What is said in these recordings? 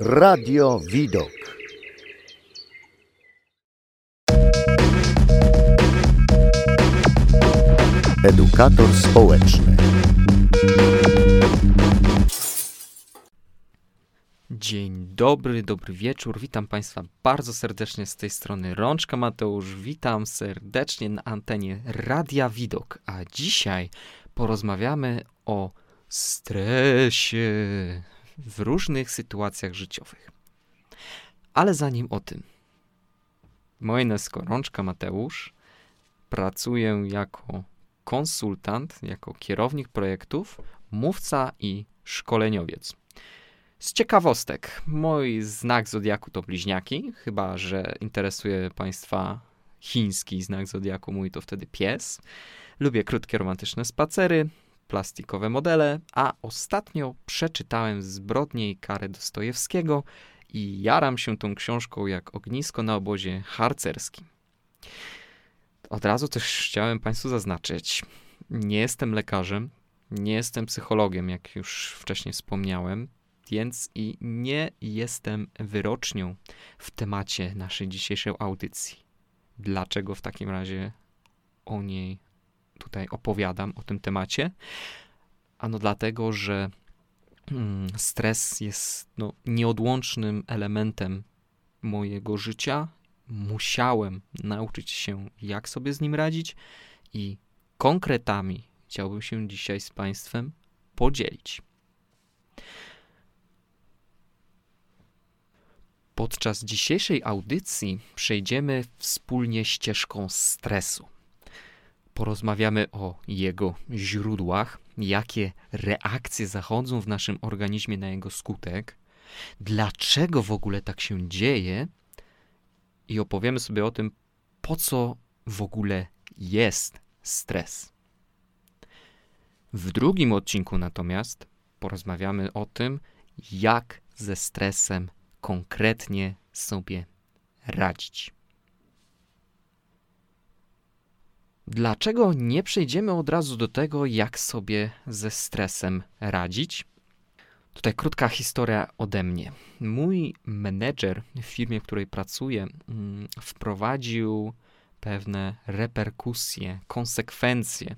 Radio Widok. Edukator społeczny. Dzień dobry, dobry wieczór. Witam Państwa bardzo serdecznie z tej strony Rączka Mateusz. Witam serdecznie na antenie Radia Widok. A dzisiaj porozmawiamy o stresie w różnych sytuacjach życiowych. Ale zanim o tym, moje nazwisko Rączka Mateusz. Pracuję jako konsultant, jako kierownik projektów, mówca i szkoleniowiec. Z ciekawostek, mój znak zodiaku to bliźniaki, chyba że interesuje Państwa chiński znak zodiaku, mój to wtedy pies. Lubię krótkie romantyczne spacery, plastikowe modele, a ostatnio przeczytałem Zbrodnie i karę Dostojewskiego i jaram się tą książką jak ognisko na obozie harcerskim. Od razu też chciałem Państwu zaznaczyć, nie jestem lekarzem, nie jestem psychologiem, jak już wcześniej wspomniałem, więc i nie jestem wyrocznią w temacie naszej dzisiejszej audycji. Dlaczego w takim razie o niej tutaj opowiadam, o tym temacie? Ano dlatego, że mm, stres jest no, nieodłącznym elementem mojego życia. Musiałem nauczyć się, jak sobie z nim radzić i konkretami chciałbym się dzisiaj z Państwem podzielić. Podczas dzisiejszej audycji przejdziemy wspólnie ścieżką stresu. Porozmawiamy o jego źródłach, jakie reakcje zachodzą w naszym organizmie na jego skutek, dlaczego w ogóle tak się dzieje i opowiemy sobie o tym, po co w ogóle jest stres. W drugim odcinku natomiast porozmawiamy o tym, jak ze stresem konkretnie sobie radzić. Dlaczego nie przejdziemy od razu do tego, jak sobie ze stresem radzić? Tutaj krótka historia ode mnie. Mój menedżer w firmie, w której pracuję, mm, wprowadził pewne reperkusje, konsekwencje.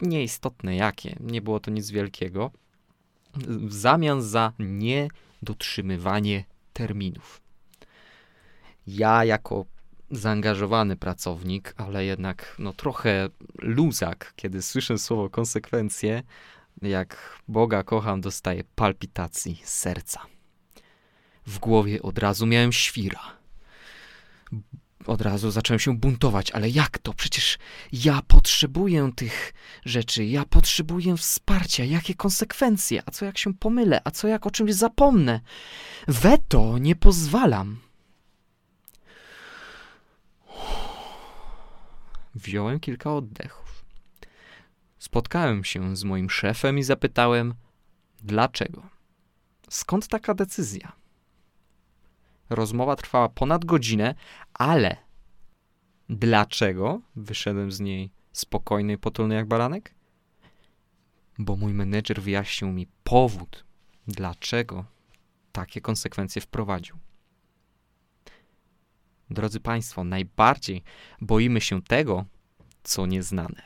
Nieistotne jakie, nie było to nic wielkiego. W zamian za niedotrzymywanie terminów. Ja, jako zaangażowany pracownik, ale jednak no, trochę luzak, kiedy słyszę słowo konsekwencje, jak Boga kocham, dostaję palpitacji serca. W głowie od razu miałem świra. Od razu zacząłem się buntować, ale jak to? Przecież ja potrzebuję tych rzeczy, ja potrzebuję wsparcia. Jakie konsekwencje? A co jak się pomylę? A co jak o czymś zapomnę? Weto nie pozwalam. Wziąłem kilka oddechów. Spotkałem się z moim szefem i zapytałem, dlaczego? Skąd taka decyzja? Rozmowa trwała ponad godzinę, ale dlaczego wyszedłem z niej spokojny i potulny jak baranek? Bo mój menedżer wyjaśnił mi powód, dlaczego takie konsekwencje wprowadził. Drodzy Państwo, najbardziej boimy się tego, co nieznane.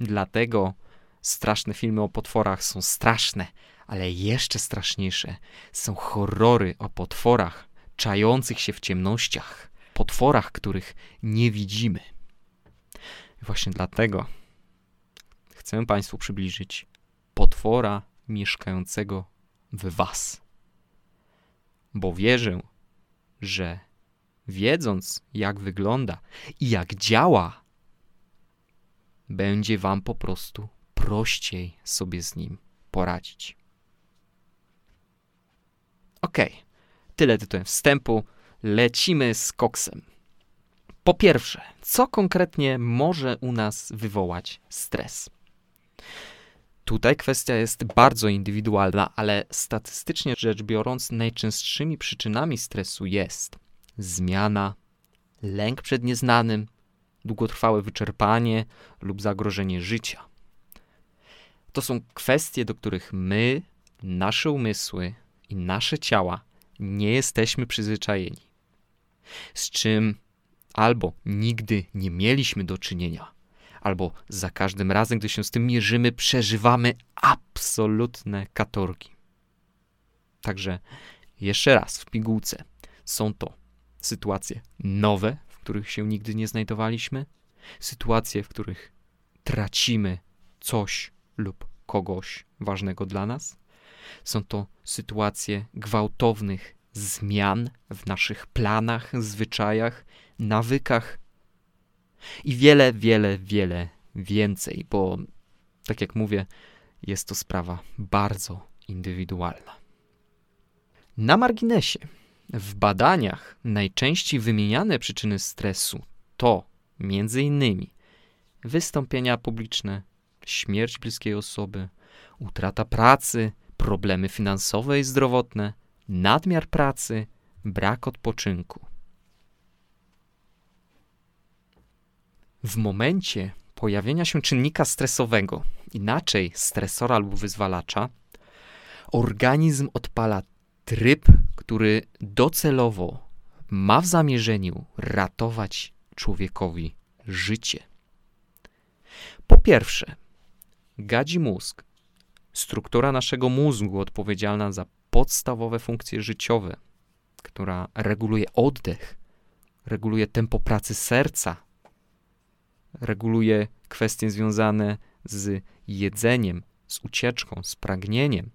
Dlatego straszne filmy o potworach są straszne, ale jeszcze straszniejsze są horrory o potworach czających się w ciemnościach, potworach, których nie widzimy. Właśnie dlatego chcę Państwu przybliżyć potwora mieszkającego w Was. Bo wierzę, że wiedząc, jak wygląda i jak działa, będzie Wam po prostu prościej sobie z nim poradzić. Ok, tyle tytułem wstępu. Lecimy z koksem. Po pierwsze, co konkretnie może u nas wywołać stres? Tutaj kwestia jest bardzo indywidualna, ale statystycznie rzecz biorąc, najczęstszymi przyczynami stresu jest zmiana, lęk przed nieznanym, długotrwałe wyczerpanie lub zagrożenie życia. To są kwestie, do których my, nasze umysły i nasze ciała nie jesteśmy przyzwyczajeni, z czym albo nigdy nie mieliśmy do czynienia, albo za każdym razem, gdy się z tym mierzymy, przeżywamy absolutne katorgi. Także jeszcze raz w pigułce są to sytuacje nowe, w których się nigdy nie znajdowaliśmy, sytuacje, w których tracimy coś lub kogoś ważnego dla nas. Są to sytuacje gwałtownych zmian w naszych planach, zwyczajach, nawykach i wiele, wiele, wiele więcej, bo tak jak mówię, jest to sprawa bardzo indywidualna. Na marginesie, w badaniach najczęściej wymieniane przyczyny stresu to innymi wystąpienia publiczne, śmierć bliskiej osoby, utrata pracy, problemy finansowe i zdrowotne, nadmiar pracy, brak odpoczynku. W momencie pojawienia się czynnika stresowego, inaczej stresora lub wyzwalacza, organizm odpala tryb, który docelowo ma w zamierzeniu ratować człowiekowi życie. Po pierwsze, gadzi mózg, struktura naszego mózgu odpowiedzialna za podstawowe funkcje życiowe, która reguluje oddech, reguluje tempo pracy serca, reguluje kwestie związane z jedzeniem, z ucieczką, z pragnieniem.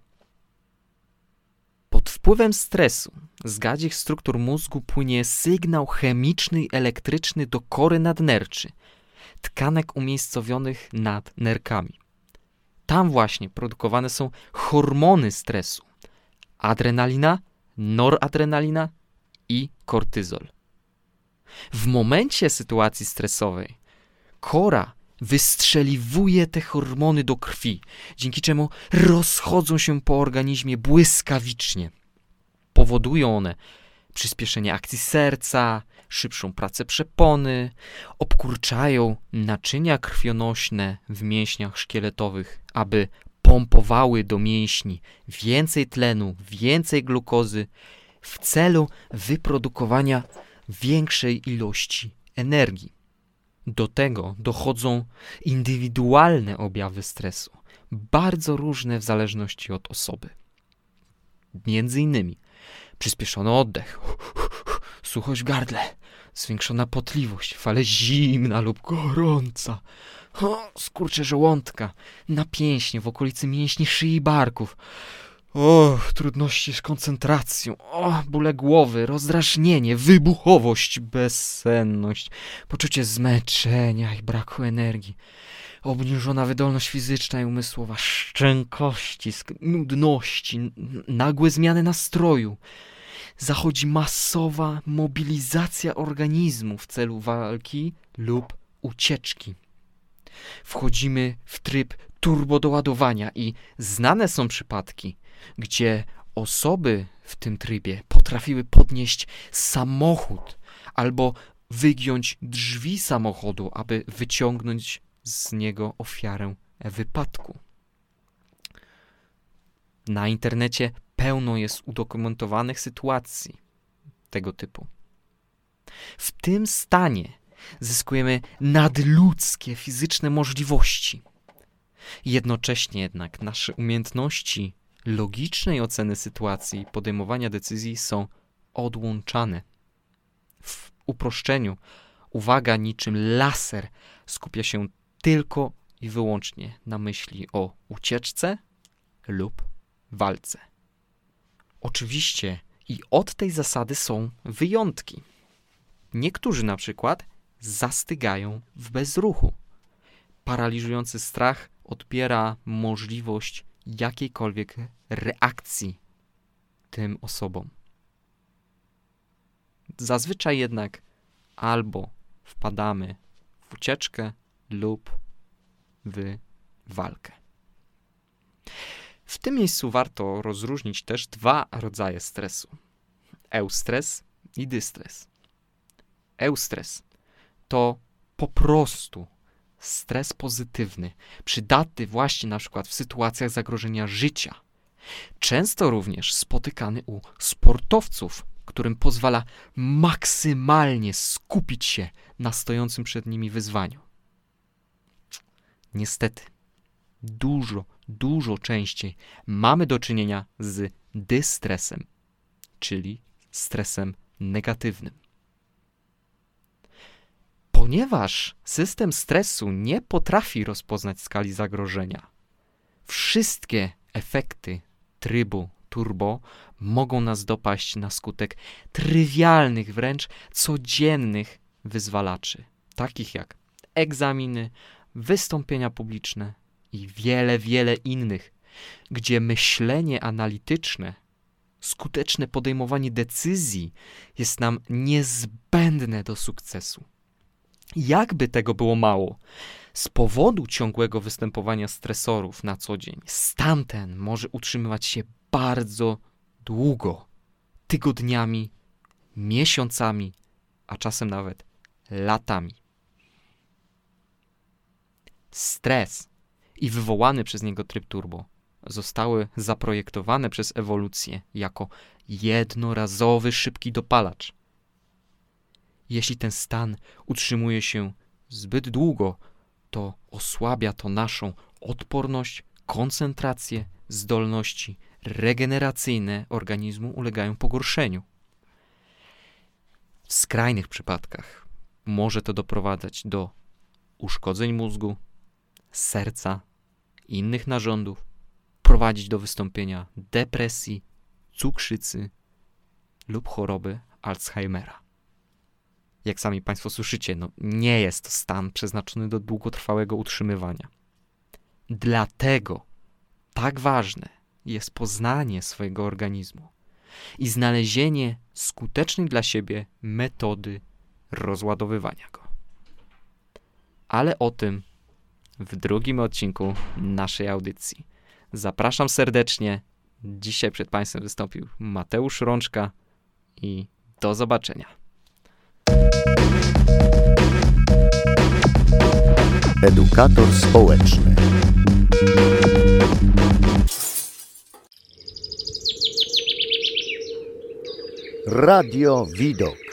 Pod wpływem stresu z gadzich struktur mózgu płynie sygnał chemiczny i elektryczny do kory nadnerczy, tkanek umiejscowionych nad nerkami. Tam właśnie produkowane są hormony stresu: adrenalina, noradrenalina i kortyzol. W momencie sytuacji stresowej kora wystrzeliwuje te hormony do krwi, dzięki czemu rozchodzą się po organizmie błyskawicznie. Powodują one przyspieszenie akcji serca, szybszą pracę przepony, obkurczają naczynia krwionośne w mięśniach szkieletowych, aby pompowały do mięśni więcej tlenu, więcej glukozy w celu wyprodukowania większej ilości energii. Do tego dochodzą indywidualne objawy stresu, bardzo różne w zależności od osoby. Między innymi przyspieszony oddech, suchość w gardle, zwiększona potliwość, fale zimna lub gorąca, skurcze żołądka, napięśnie w okolicy mięśni szyi i barków, o, trudności z koncentracją, o, bóle głowy, rozdrażnienie, wybuchowość, bezsenność, poczucie zmęczenia i braku energii, obniżona wydolność fizyczna i umysłowa, szczękości, nudności, nagłe zmiany nastroju. Zachodzi masowa mobilizacja organizmu w celu walki lub ucieczki. Wchodzimy w tryb turbodoładowania i znane są przypadki, gdzie osoby w tym trybie potrafiły podnieść samochód albo wygiąć drzwi samochodu, aby wyciągnąć z niego ofiarę wypadku. Na internecie pełno jest udokumentowanych sytuacji tego typu. W tym stanie zyskujemy nadludzkie fizyczne możliwości. Jednocześnie jednak nasze umiejętności logicznej oceny sytuacji podejmowania decyzji są odłączane. W uproszczeniu, uwaga niczym laser skupia się tylko i wyłącznie na myśli o ucieczce lub walce. Oczywiście i od tej zasady są wyjątki. Niektórzy na przykład zastygają w bezruchu. Paraliżujący strach odbiera możliwość jakiejkolwiek reakcji tym osobom. Zazwyczaj jednak albo wpadamy w ucieczkę lub w walkę. W tym miejscu warto rozróżnić też dwa rodzaje stresu: eustres i dystres. Eustres to po prostu stres pozytywny, przydatny właśnie na przykład w sytuacjach zagrożenia życia, Często również spotykany u sportowców, którym pozwala maksymalnie skupić się na stojącym przed nimi wyzwaniu. Niestety, dużo, dużo częściej mamy do czynienia z dystresem, czyli stresem negatywnym. Ponieważ system stresu nie potrafi rozpoznać skali zagrożenia, wszystkie efekty trybu turbo mogą nas dopaść na skutek trywialnych, wręcz codziennych wyzwalaczy, takich jak egzaminy, wystąpienia publiczne i wiele, wiele innych, gdzie myślenie analityczne, skuteczne podejmowanie decyzji jest nam niezbędne do sukcesu. Jakby tego było mało, z powodu ciągłego występowania stresorów na co dzień, stan ten może utrzymywać się bardzo długo tygodniami, miesiącami, a czasem nawet latami. Stres i wywołany przez niego tryb turbo zostały zaprojektowane przez ewolucję jako jednorazowy szybki dopalacz. Jeśli ten stan utrzymuje się zbyt długo, to osłabia to naszą odporność, koncentrację, zdolności regeneracyjne organizmu ulegają pogorszeniu. W skrajnych przypadkach może to doprowadzać do uszkodzeń mózgu, serca, innych narządów, prowadzić do wystąpienia depresji, cukrzycy lub choroby Alzheimera. Jak sami Państwo słyszycie, no nie jest to stan przeznaczony do długotrwałego utrzymywania. Dlatego tak ważne jest poznanie swojego organizmu i znalezienie skutecznej dla siebie metody rozładowywania go. Ale o tym w drugim odcinku naszej audycji. Zapraszam serdecznie. Dzisiaj przed Państwem wystąpił Mateusz Rączka i do zobaczenia. Edukator społeczny. Radio Widok.